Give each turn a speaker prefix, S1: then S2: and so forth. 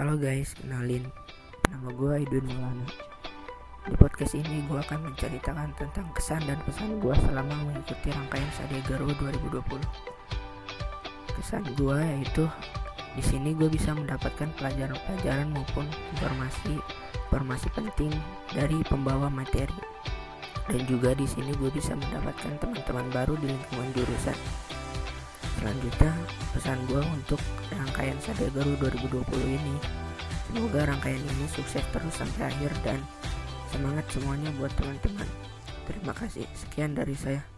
S1: Halo guys, kenalin. Nama gue Idun Maulana Di podcast ini gue akan menceritakan tentang kesan dan pesan gue selama mengikuti rangkaian Sadega Garbo 2020 Kesan gue yaitu di sini gue bisa mendapatkan pelajaran-pelajaran maupun informasi informasi penting dari pembawa materi. Dan juga di sini gue bisa mendapatkan teman-teman baru di lingkungan jurusan selanjutnya pesan gue untuk rangkaian Sadagaru 2020 ini. Semoga rangkaian ini sukses terus sampai akhir dan semangat semuanya buat teman-teman. Terima kasih. Sekian dari saya